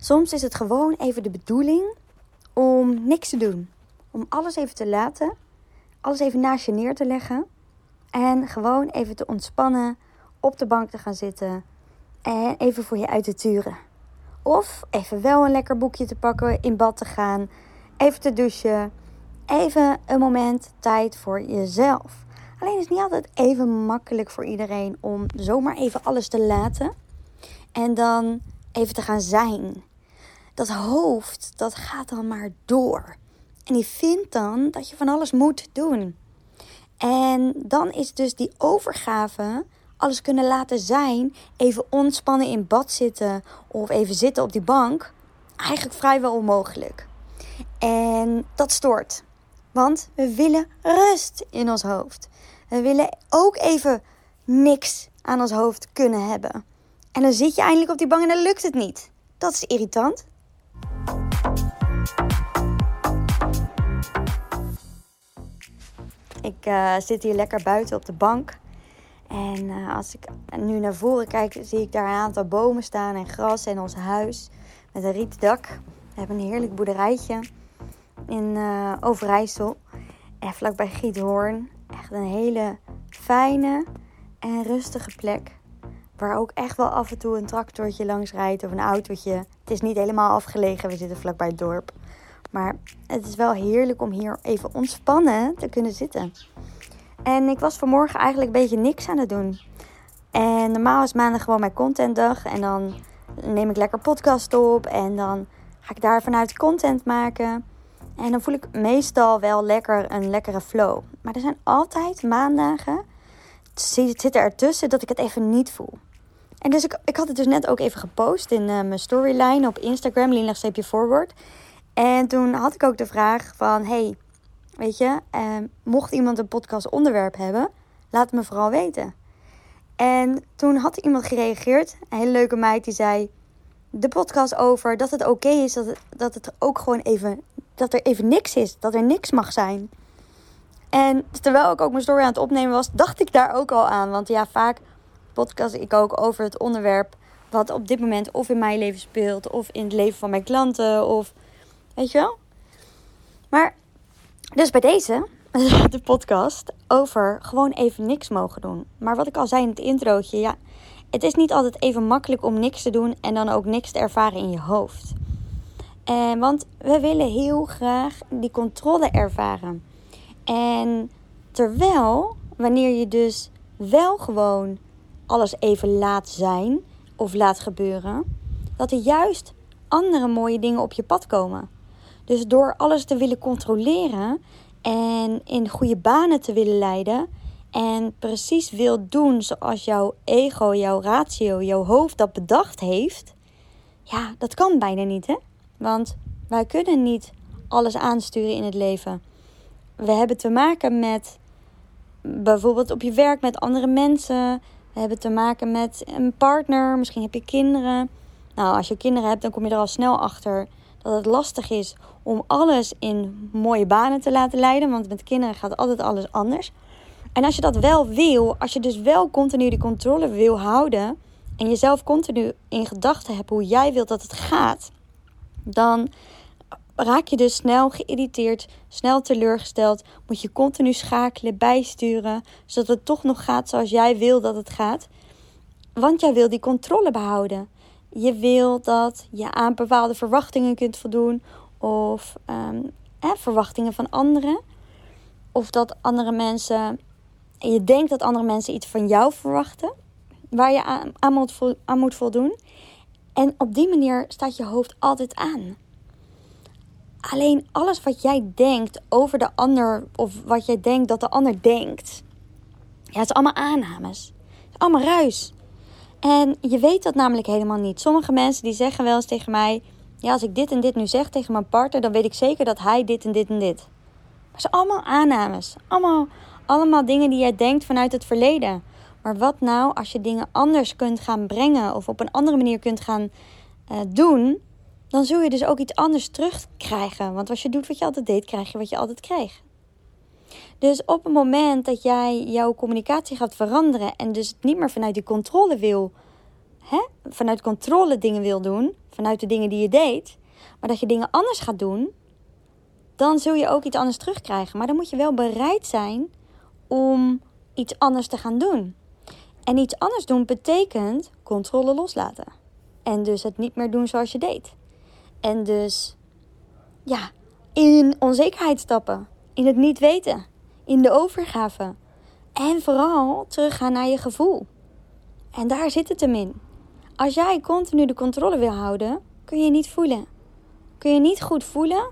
Soms is het gewoon even de bedoeling om niks te doen. Om alles even te laten. Alles even naast je neer te leggen. En gewoon even te ontspannen. Op de bank te gaan zitten. En even voor je uit te turen. Of even wel een lekker boekje te pakken. In bad te gaan. Even te douchen. Even een moment tijd voor jezelf. Alleen is het niet altijd even makkelijk voor iedereen om zomaar even alles te laten. En dan even te gaan zijn. Dat hoofd, dat gaat dan maar door. En die vindt dan dat je van alles moet doen. En dan is dus die overgave, alles kunnen laten zijn, even ontspannen in bad zitten of even zitten op die bank, eigenlijk vrijwel onmogelijk. En dat stoort. Want we willen rust in ons hoofd. We willen ook even niks aan ons hoofd kunnen hebben. En dan zit je eindelijk op die bank en dan lukt het niet. Dat is irritant. Ik uh, zit hier lekker buiten op de bank. En uh, als ik nu naar voren kijk, zie ik daar een aantal bomen staan en gras en ons huis met een rieten dak. We hebben een heerlijk boerderijtje in uh, Overijssel. En vlakbij Giethoorn. Echt een hele fijne en rustige plek. Waar ook echt wel af en toe een tractortje langs rijdt of een autootje. Het is niet helemaal afgelegen, we zitten vlakbij het dorp. Maar het is wel heerlijk om hier even ontspannen te kunnen zitten. En ik was vanmorgen eigenlijk een beetje niks aan het doen. En normaal is maandag gewoon mijn contentdag. En dan neem ik lekker podcast op. En dan ga ik daar vanuit content maken. En dan voel ik meestal wel lekker een lekkere flow. Maar er zijn altijd maandagen, het zit er ertussen, dat ik het even niet voel. En dus ik, ik had het dus net ook even gepost in uh, mijn storyline op Instagram, Linlegsteepje Forward. En toen had ik ook de vraag van, hey, weet je, eh, mocht iemand een podcast onderwerp hebben, laat me vooral weten. En toen had iemand gereageerd, een hele leuke meid, die zei de podcast over dat het oké is dat het, dat het ook gewoon even dat er even niks is, dat er niks mag zijn. En terwijl ik ook mijn story aan het opnemen was, dacht ik daar ook al aan. Want ja, vaak podcast ik ook over het onderwerp wat op dit moment of in mijn leven speelt, of in het leven van mijn klanten, of weet je wel. Maar dus bij deze, de podcast over gewoon even niks mogen doen. Maar wat ik al zei in het introotje, ja, het is niet altijd even makkelijk om niks te doen en dan ook niks te ervaren in je hoofd. En, want we willen heel graag die controle ervaren. En terwijl, wanneer je dus wel gewoon alles even laat zijn of laat gebeuren, dat er juist andere mooie dingen op je pad komen. Dus door alles te willen controleren en in goede banen te willen leiden en precies wil doen zoals jouw ego, jouw ratio, jouw hoofd dat bedacht heeft, ja, dat kan bijna niet, hè? Want wij kunnen niet alles aansturen in het leven. We hebben te maken met bijvoorbeeld op je werk met andere mensen. We hebben te maken met een partner. Misschien heb je kinderen. Nou, als je kinderen hebt, dan kom je er al snel achter dat het lastig is om alles in mooie banen te laten leiden. Want met kinderen gaat altijd alles anders. En als je dat wel wil, als je dus wel continu die controle wil houden. En jezelf continu in gedachten hebt hoe jij wilt dat het gaat dan raak je dus snel geïrriteerd, snel teleurgesteld. Moet je continu schakelen, bijsturen, zodat het toch nog gaat zoals jij wil dat het gaat. Want jij wil die controle behouden. Je wil dat je aan bepaalde verwachtingen kunt voldoen, of um, verwachtingen van anderen. Of dat andere mensen, je denkt dat andere mensen iets van jou verwachten, waar je aan, aan moet voldoen. En op die manier staat je hoofd altijd aan. Alleen alles wat jij denkt over de ander, of wat jij denkt dat de ander denkt, ja, het is allemaal aannames. Het is allemaal ruis. En je weet dat namelijk helemaal niet. Sommige mensen die zeggen wel eens tegen mij: Ja, als ik dit en dit nu zeg tegen mijn partner, dan weet ik zeker dat hij dit en dit en dit. Maar het zijn allemaal aannames. Allemaal, allemaal dingen die jij denkt vanuit het verleden. Maar wat nou als je dingen anders kunt gaan brengen of op een andere manier kunt gaan uh, doen, dan zul je dus ook iets anders terugkrijgen. Want als je doet wat je altijd deed, krijg je wat je altijd kreeg. Dus op het moment dat jij jouw communicatie gaat veranderen en dus het niet meer vanuit die controle wil hè, vanuit controle dingen wil doen, vanuit de dingen die je deed, maar dat je dingen anders gaat doen, dan zul je ook iets anders terugkrijgen. Maar dan moet je wel bereid zijn om iets anders te gaan doen. En iets anders doen betekent controle loslaten. En dus het niet meer doen zoals je deed. En dus, ja, in onzekerheid stappen. In het niet weten. In de overgave. En vooral teruggaan naar je gevoel. En daar zit het hem in. Als jij continu de controle wil houden, kun je niet voelen. Kun je niet goed voelen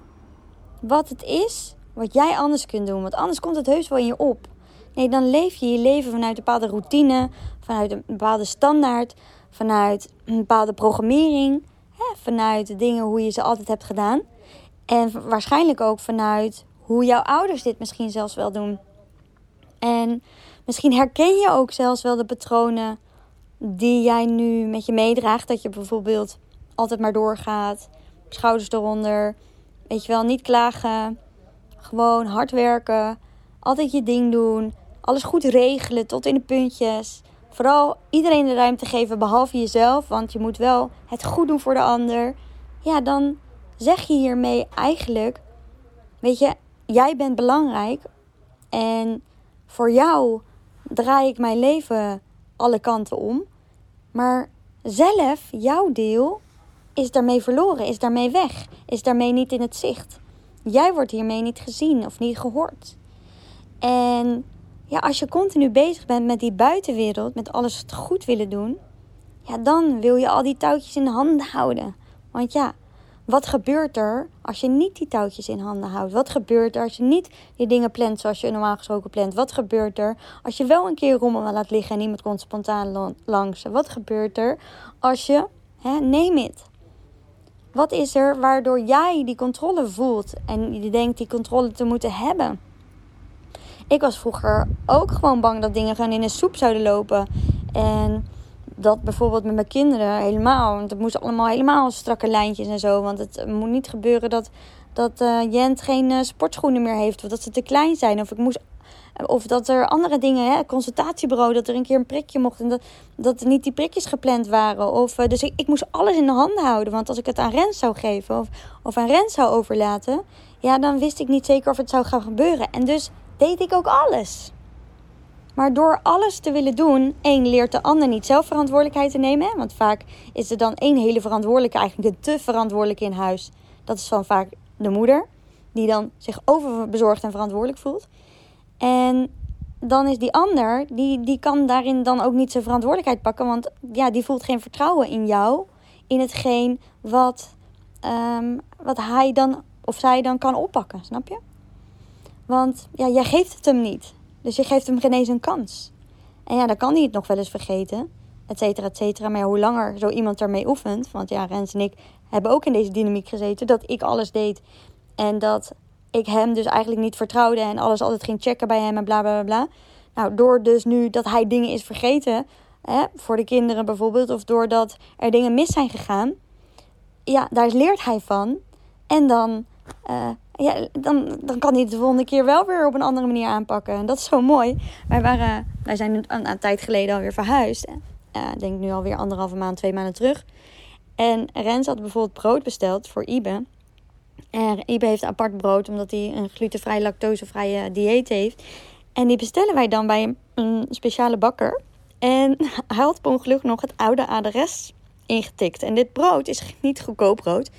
wat het is wat jij anders kunt doen. Want anders komt het heus wel in je op. Nee, dan leef je je leven vanuit een bepaalde routine, vanuit een bepaalde standaard, vanuit een bepaalde programmering, vanuit de dingen hoe je ze altijd hebt gedaan. En waarschijnlijk ook vanuit hoe jouw ouders dit misschien zelfs wel doen. En misschien herken je ook zelfs wel de patronen die jij nu met je meedraagt. Dat je bijvoorbeeld altijd maar doorgaat, schouders eronder, weet je wel, niet klagen, gewoon hard werken, altijd je ding doen, alles goed regelen tot in de puntjes. Vooral iedereen de ruimte geven behalve jezelf, want je moet wel het goed doen voor de ander. Ja, dan zeg je hiermee eigenlijk, weet je, jij bent belangrijk en voor jou draai ik mijn leven alle kanten om. Maar zelf, jouw deel, is daarmee verloren, is daarmee weg, is daarmee niet in het zicht. Jij wordt hiermee niet gezien of niet gehoord. En ja, als je continu bezig bent met die buitenwereld, met alles goed willen doen, ja, dan wil je al die touwtjes in handen houden. Want ja, wat gebeurt er als je niet die touwtjes in handen houdt? Wat gebeurt er als je niet die dingen plant zoals je normaal gesproken plant? Wat gebeurt er als je wel een keer rommel laat liggen en iemand komt spontaan langs? Wat gebeurt er als je, hè, neem het. Wat is er waardoor jij die controle voelt en je denkt die controle te moeten hebben? Ik was vroeger ook gewoon bang dat dingen gewoon in een soep zouden lopen. En dat bijvoorbeeld met mijn kinderen helemaal. Want het moest allemaal helemaal strakke lijntjes en zo. Want het moet niet gebeuren dat, dat uh, Jent geen uh, sportschoenen meer heeft. Of dat ze te klein zijn. Of ik moest. Of dat er andere dingen, hè, consultatiebureau, dat er een keer een prikje mocht en dat, dat er niet die prikjes gepland waren. Of, uh, dus ik, ik moest alles in de handen houden. Want als ik het aan Rens zou geven of, of aan Rens zou overlaten, ja, dan wist ik niet zeker of het zou gaan gebeuren. En dus deed ik ook alles. Maar door alles te willen doen, één leert de ander niet zelf verantwoordelijkheid te nemen. Want vaak is er dan één hele verantwoordelijke, eigenlijk de te verantwoordelijke in huis. Dat is van vaak de moeder, die dan zich overbezorgd en verantwoordelijk voelt. En dan is die ander, die, die kan daarin dan ook niet zijn verantwoordelijkheid pakken. Want ja, die voelt geen vertrouwen in jou, in hetgeen wat, um, wat hij dan of zij dan kan oppakken, snap je? Want ja, jij geeft het hem niet. Dus je geeft hem geen eens een kans. En ja, dan kan hij het nog wel eens vergeten. Et cetera, et cetera. Maar hoe langer zo iemand ermee oefent. Want ja, Rens en ik hebben ook in deze dynamiek gezeten. Dat ik alles deed. En dat ik hem dus eigenlijk niet vertrouwde. En alles altijd ging checken bij hem en bla bla bla. Nou, door dus nu dat hij dingen is vergeten. Hè, voor de kinderen bijvoorbeeld. Of doordat er dingen mis zijn gegaan. Ja, daar leert hij van. En dan uh, ja, dan, dan kan hij het de volgende keer wel weer op een andere manier aanpakken. En dat is zo mooi. Wij, waren, wij zijn een, tijd geleden alweer verhuisd. Uh, ik denk nu alweer anderhalve maand, twee maanden terug. En Rens had bijvoorbeeld brood besteld voor Ibe. En Ibe heeft apart brood omdat hij een glutenvrij, lactosevrije dieet heeft. En die bestellen wij dan bij een, een speciale bakker. En hij had per ongeluk nog het oude adres ingetikt. En dit brood is niet goedkoop brood.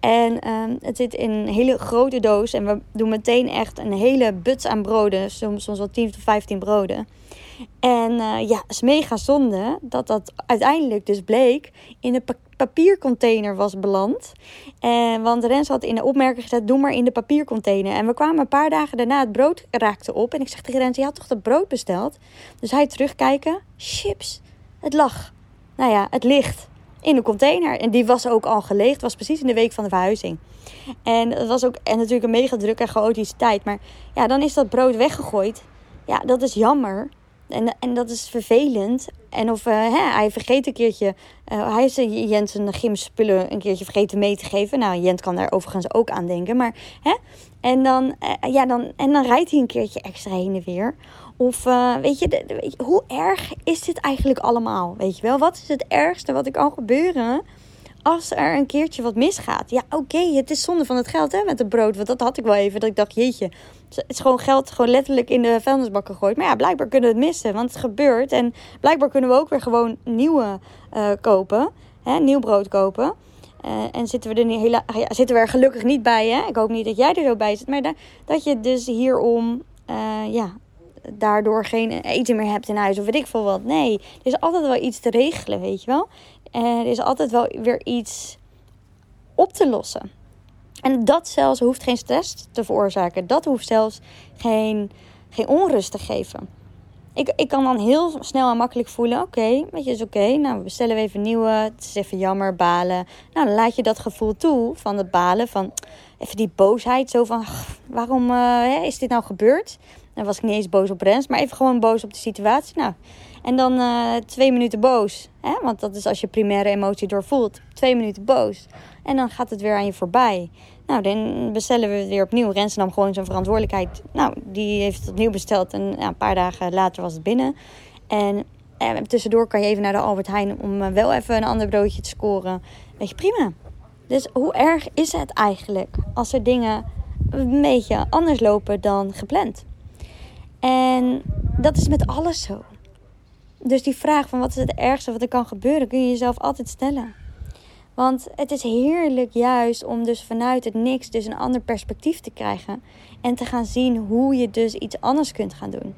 En ehm, het zit in een hele grote doos. En we doen meteen echt een hele buts aan broden. Soms, soms wel 10 tot 15 broden. En uh, ja, het is mega zonde dat dat uiteindelijk dus bleek in de papiercontainer was beland. En, want Rens had in de opmerking gezet, doe maar in de papiercontainer. En we kwamen een paar dagen daarna, het brood raakte op. En ik zeg tegen Rens, je had toch dat brood besteld? Dus hij terugkijken, chips, het lag. Nou ja, het ligt in een container. En die was ook al geleegd. was precies in de week van de verhuizing. En het was ook en natuurlijk een mega druk en chaotische tijd. Maar ja, dan is dat brood weggegooid. Ja, dat is jammer. En, en dat is vervelend. En of uh, hè, hij vergeet een keertje. Uh, hij is Jens een gymspullen een keertje vergeten mee te geven. Nou, Jens kan daar overigens ook aan denken. Maar hè. En dan, ja, dan, en dan rijdt hij een keertje extra heen en weer. Of uh, weet, je, weet je, hoe erg is dit eigenlijk allemaal? Weet je wel, wat is het ergste wat er kan gebeuren als er een keertje wat misgaat? Ja, oké, het is zonde van het geld hè, met het brood. Want dat had ik wel even. Dat ik dacht, jeetje, het is gewoon geld gewoon letterlijk in de vuilnisbak gegooid. Maar ja, blijkbaar kunnen we het missen, want het gebeurt. En blijkbaar kunnen we ook weer gewoon nieuwe uh, kopen. Hè, nieuw brood kopen. Uh, en zitten we, er niet hele, ja, zitten we er gelukkig niet bij. Hè? Ik hoop niet dat jij er zo bij zit. Maar da dat je dus hierom ja, daardoor geen eten meer hebt in huis of weet ik veel wat. Nee, er is altijd wel iets te regelen, weet je wel. En er is altijd wel weer iets op te lossen. En dat zelfs hoeft geen stress te veroorzaken. Dat hoeft zelfs geen, geen onrust te geven. Ik, ik kan dan heel snel en makkelijk voelen: oké, weet je, is oké. Nou, we bestellen even nieuwe. Het is even jammer, balen. Nou, dan laat je dat gevoel toe van het balen. Van even die boosheid. Zo van: waarom uh, is dit nou gebeurd? Dan was ik niet eens boos op Rens, maar even gewoon boos op de situatie. Nou, en dan uh, twee minuten boos. Hè? Want dat is als je primaire emotie doorvoelt. Twee minuten boos. En dan gaat het weer aan je voorbij. Nou, dan bestellen we weer opnieuw. Rens nam gewoon zijn verantwoordelijkheid. Nou, die heeft het opnieuw besteld. En ja, een paar dagen later was het binnen. En eh, tussendoor kan je even naar de Albert Heijn om uh, wel even een ander broodje te scoren. Weet je, prima. Dus hoe erg is het eigenlijk als er dingen een beetje anders lopen dan gepland? En dat is met alles zo. Dus die vraag van wat is het ergste wat er kan gebeuren, kun je jezelf altijd stellen. Want het is heerlijk juist om dus vanuit het niks dus een ander perspectief te krijgen. En te gaan zien hoe je dus iets anders kunt gaan doen.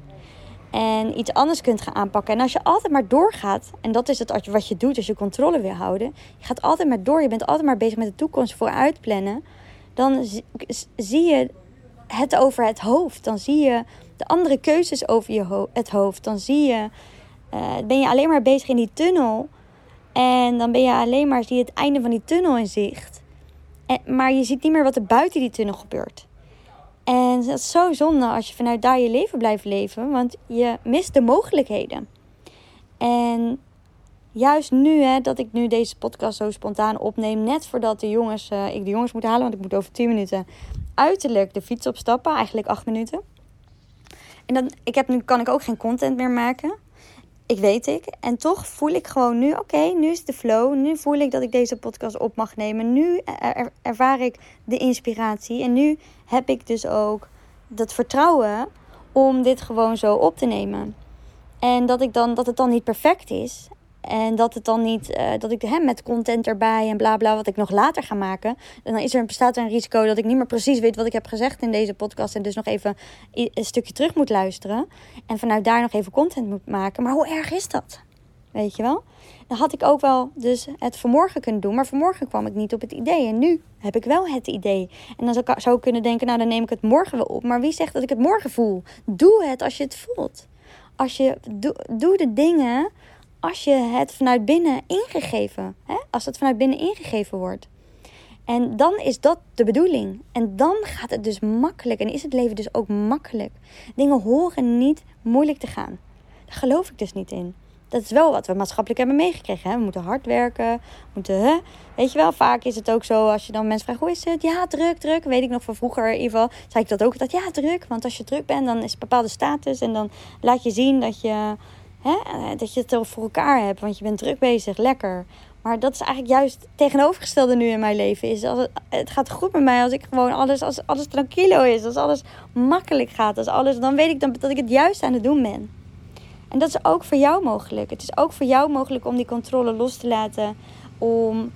En iets anders kunt gaan aanpakken. En als je altijd maar doorgaat, en dat is het wat je doet als je controle wil houden. Je gaat altijd maar door, je bent altijd maar bezig met de toekomst vooruit plannen. Dan zie je het over het hoofd. Dan zie je de andere keuzes over je het hoofd. Dan zie je, uh, ben je alleen maar bezig in die tunnel. En dan ben je alleen maar, zie je het einde van die tunnel in zicht. Maar je ziet niet meer wat er buiten die tunnel gebeurt. En dat is zo zonde als je vanuit daar je leven blijft leven. Want je mist de mogelijkheden. En juist nu, hè, dat ik nu deze podcast zo spontaan opneem. Net voordat de jongens, uh, ik de jongens moet halen. Want ik moet over 10 minuten uiterlijk de fiets opstappen. Eigenlijk 8 minuten. En ik heb, nu kan ik ook geen content meer maken. Ik weet ik. En toch voel ik gewoon nu, oké, nu is de flow. Nu voel ik dat ik deze podcast op mag nemen. Nu ervaar ik de inspiratie. En nu heb ik dus ook dat vertrouwen om dit gewoon zo op te nemen. En dat, ik dan, dat het dan niet perfect is. En dat het dan niet, uh, dat ik hem met content erbij en bla bla, wat ik nog later ga maken. En dan is er, bestaat er een risico dat ik niet meer precies weet wat ik heb gezegd in deze podcast. En dus nog even een stukje terug moet luisteren. En vanuit daar nog even content moet maken. Maar hoe erg is dat? Weet je wel? Dan had ik ook wel dus het vanmorgen kunnen doen. Maar vanmorgen kwam ik niet op het idee. En nu heb ik wel het idee. En dan zou ik, zou kunnen denken, nou dan neem ik het morgen wel op. Maar wie zegt dat ik het morgen voel? Doe het als je het voelt. Als je, doe, doe de dingen als je het vanuit binnen ingegeven, hè? als het vanuit binnen ingegeven wordt. En dan is dat de bedoeling. En dan gaat het dus makkelijk en is het leven dus ook makkelijk. Dingen horen niet moeilijk te gaan. Daar geloof ik dus niet in. Dat is wel wat we maatschappelijk hebben meegekregen. Hè? We moeten hard werken. Moeten, hè? Weet je wel, vaak is het ook zo als je dan mensen vraagt: hoe is het? Ja, druk, druk. Weet ik nog van vroeger in ieder geval. Zei ik dat ook. Dat ja, druk. Want als je druk bent, dan is een bepaalde status. En dan laat je zien dat je Eh, dat je het er voor elkaar hebt, want je bent druk bezig, lekker. Maar dat is eigenlijk juist tegenovergestelde nu in mijn leven. Is als het, het gaat goed met mij als ik gewoon alles, als alles tranquilo is. Als alles makkelijk gaat. Als alles, dan weet ik dan, dat ik het juist aan het doen ben. En dat is ook voor jou mogelijk. Het is ook voor jou mogelijk om die controle los te laten. Om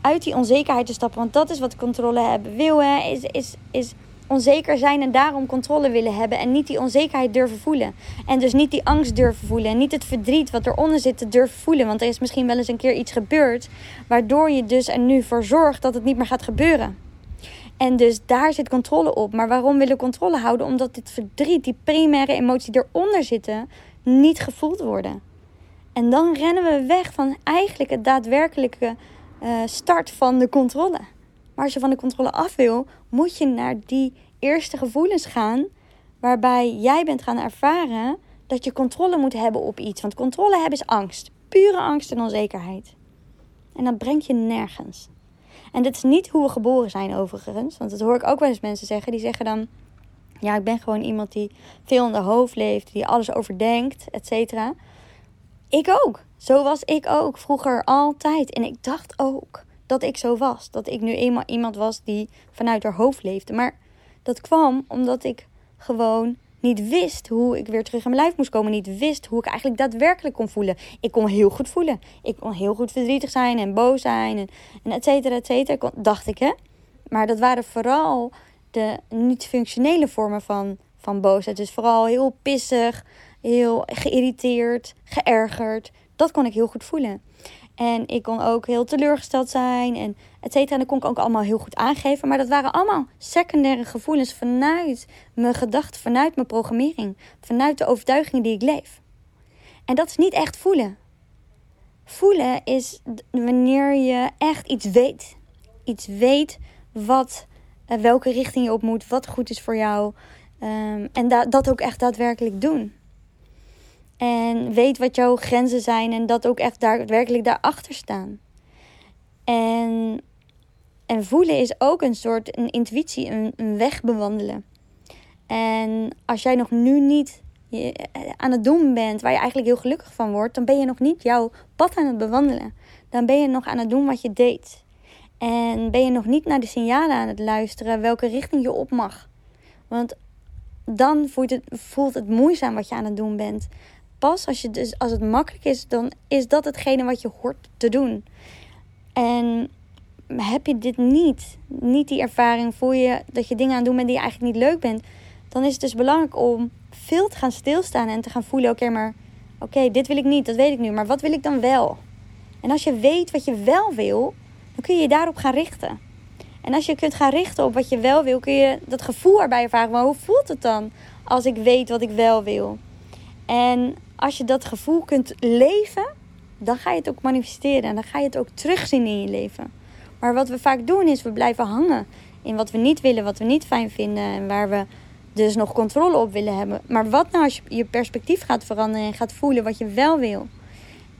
uit die onzekerheid te stappen. Want dat is wat controle hebben wil. Hè? Is, is, is onzeker zijn en daarom controle willen hebben en niet die onzekerheid durven voelen. En dus niet die angst durven voelen en niet het verdriet wat eronder zit te durven voelen. Want er is misschien wel eens een keer iets gebeurd waardoor je dus er nu voor zorgt dat het niet meer gaat gebeuren. En dus daar zit controle op. Maar waarom willen we controle houden? Omdat dit verdriet, die primaire emotie die eronder zitten, niet gevoeld worden. En dan rennen we weg van eigenlijk het daadwerkelijke uh, start van de controle. Maar als je van de controle af wil, moet je naar die eerste gevoelens gaan. Waarbij jij bent gaan ervaren dat je controle moet hebben op iets. Want controle hebben is angst. Pure angst en onzekerheid. En dat brengt je nergens. En dit is niet hoe we geboren zijn overigens. Want dat hoor ik ook wel eens mensen zeggen. Die zeggen dan... Ja, ik ben gewoon iemand die veel in de hoofd leeft, die alles overdenkt, et cetera. Ik ook. Zo was ik ook vroeger altijd. En ik dacht ook dat ik zo was. Dat ik nu eenmaal iemand was die vanuit haar hoofd leefde. Maar dat kwam omdat ik gewoon niet wist hoe ik weer terug in mijn lijf moest komen. Niet wist hoe ik eigenlijk daadwerkelijk kon voelen. Ik kon heel goed voelen. Ik kon heel goed verdrietig zijn en boos zijn. En, en et cetera, et cetera. Dacht ik, hè. Maar dat waren vooral de niet-functionele vormen van, van boosheid. Dus vooral heel pissig, heel geïrriteerd, geërgerd. Dat kon ik heel goed voelen. En ik kon ook heel teleurgesteld zijn en et cetera. En dat kon ik ook allemaal heel goed aangeven. Maar dat waren allemaal secundaire gevoelens vanuit mijn gedachten, vanuit mijn programmering. Vanuit de overtuigingen die ik leef. En dat is niet echt voelen. Voelen is wanneer je echt iets weet. Iets weet wat, uh, welke richting je op moet, wat goed is voor jou. Um, en da dat ook echt daadwerkelijk doen. En weet wat jouw grenzen zijn en dat ook echt daadwerkelijk daarachter staan. En, en voelen is ook een soort een intuïtie, een, een weg bewandelen. En als jij nog nu niet aan het doen bent waar je eigenlijk heel gelukkig van wordt, dan ben je nog niet jouw pad aan het bewandelen. Dan ben je nog aan het doen wat je deed. En ben je nog niet naar de signalen aan het luisteren welke richting je op mag. Want dan voelt het, voelt het moeizaam wat je aan het doen bent pas als, je dus, als het makkelijk is, dan is dat hetgene wat je hoort te doen. En heb je dit niet, niet die ervaring, voel je dat je dingen aan het doen bent die je eigenlijk niet leuk bent, dan is het dus belangrijk om veel te gaan stilstaan en te gaan voelen: oké, maar oké, dit wil ik niet, dat weet ik nu, maar wat wil ik dan wel? En als je weet wat je wel wil, dan kun je je daarop gaan richten. En als je kunt gaan richten op wat je wel wil, kun je dat gevoel erbij ervaren. Maar hoe voelt het dan als ik weet wat ik wel wil? En als je dat gevoel kunt leven, dan ga je het ook manifesteren. En dan ga je het ook terugzien in je leven. Maar wat we vaak doen is we blijven hangen in wat we niet willen, wat we niet fijn vinden. En waar we dus nog controle op willen hebben. Maar wat nou als je je perspectief gaat veranderen en gaat voelen wat je wel wil.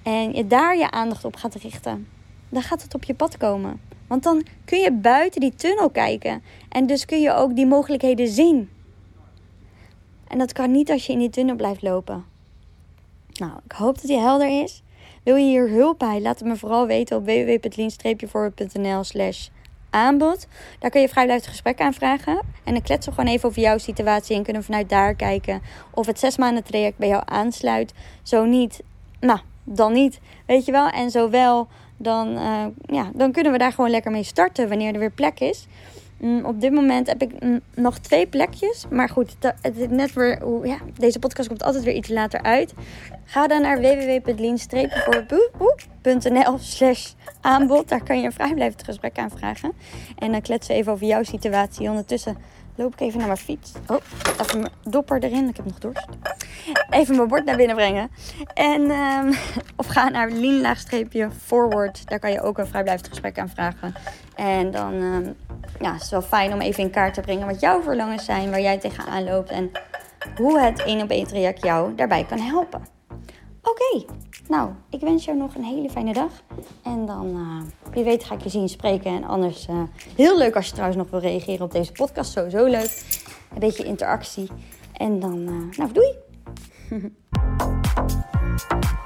En je daar je aandacht op gaat richten. Dan gaat het op je pad komen. Want dan kun je buiten die tunnel kijken. En dus kun je ook die mogelijkheden zien. En dat kan niet als je in die tunnel blijft lopen. Nou, ik hoop dat die helder is. Wil je hier hulp bij? Laat het me vooral weten op www.lien-voorbeeld.nl slash aanbod. Daar kun je vrijblijvend gesprek aanvragen. En dan kletsen we gewoon even over jouw situatie en kunnen vanuit daar kijken of het zes maanden traject bij jou aansluit. Zo niet, nou, dan niet. Weet je wel? En zo wel, dan, uh, ja, dan kunnen we daar gewoon lekker mee starten wanneer er weer plek is. Mm, op dit moment heb ik mm, nog twee plekjes. Maar goed, het is net weer, ja, deze podcast komt altijd weer iets later uit. Ga dan naar www.lien-voorboe.nl slash aanbod. Daar kan je een vrijblijvend gesprek aanvragen. En dan kletsen we even over jouw situatie. Ondertussen loop ik even naar mijn fiets. Oh, even mijn dopper erin. Ik heb nog dorst. Even mijn bord naar binnen brengen. En, um, of ga naar lean-forward. Daar kan je ook een vrijblijvend gesprek aanvragen. En dan um, ja, is het wel fijn om even in kaart te brengen wat jouw verlangens zijn. Waar jij tegenaan loopt. En hoe het één op één traject jou daarbij kan helpen. Oké, nou, ik wens jou nog een hele fijne dag. En dan, uh, wie weet, ga ik je zien spreken. En anders, uh, heel leuk als je trouwens nog wil reageren op deze podcast. Sowieso leuk. Een beetje interactie. En dan, uh, nou, doei!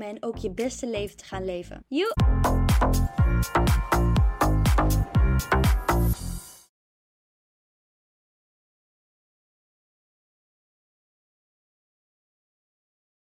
en ook je beste leven te gaan leven.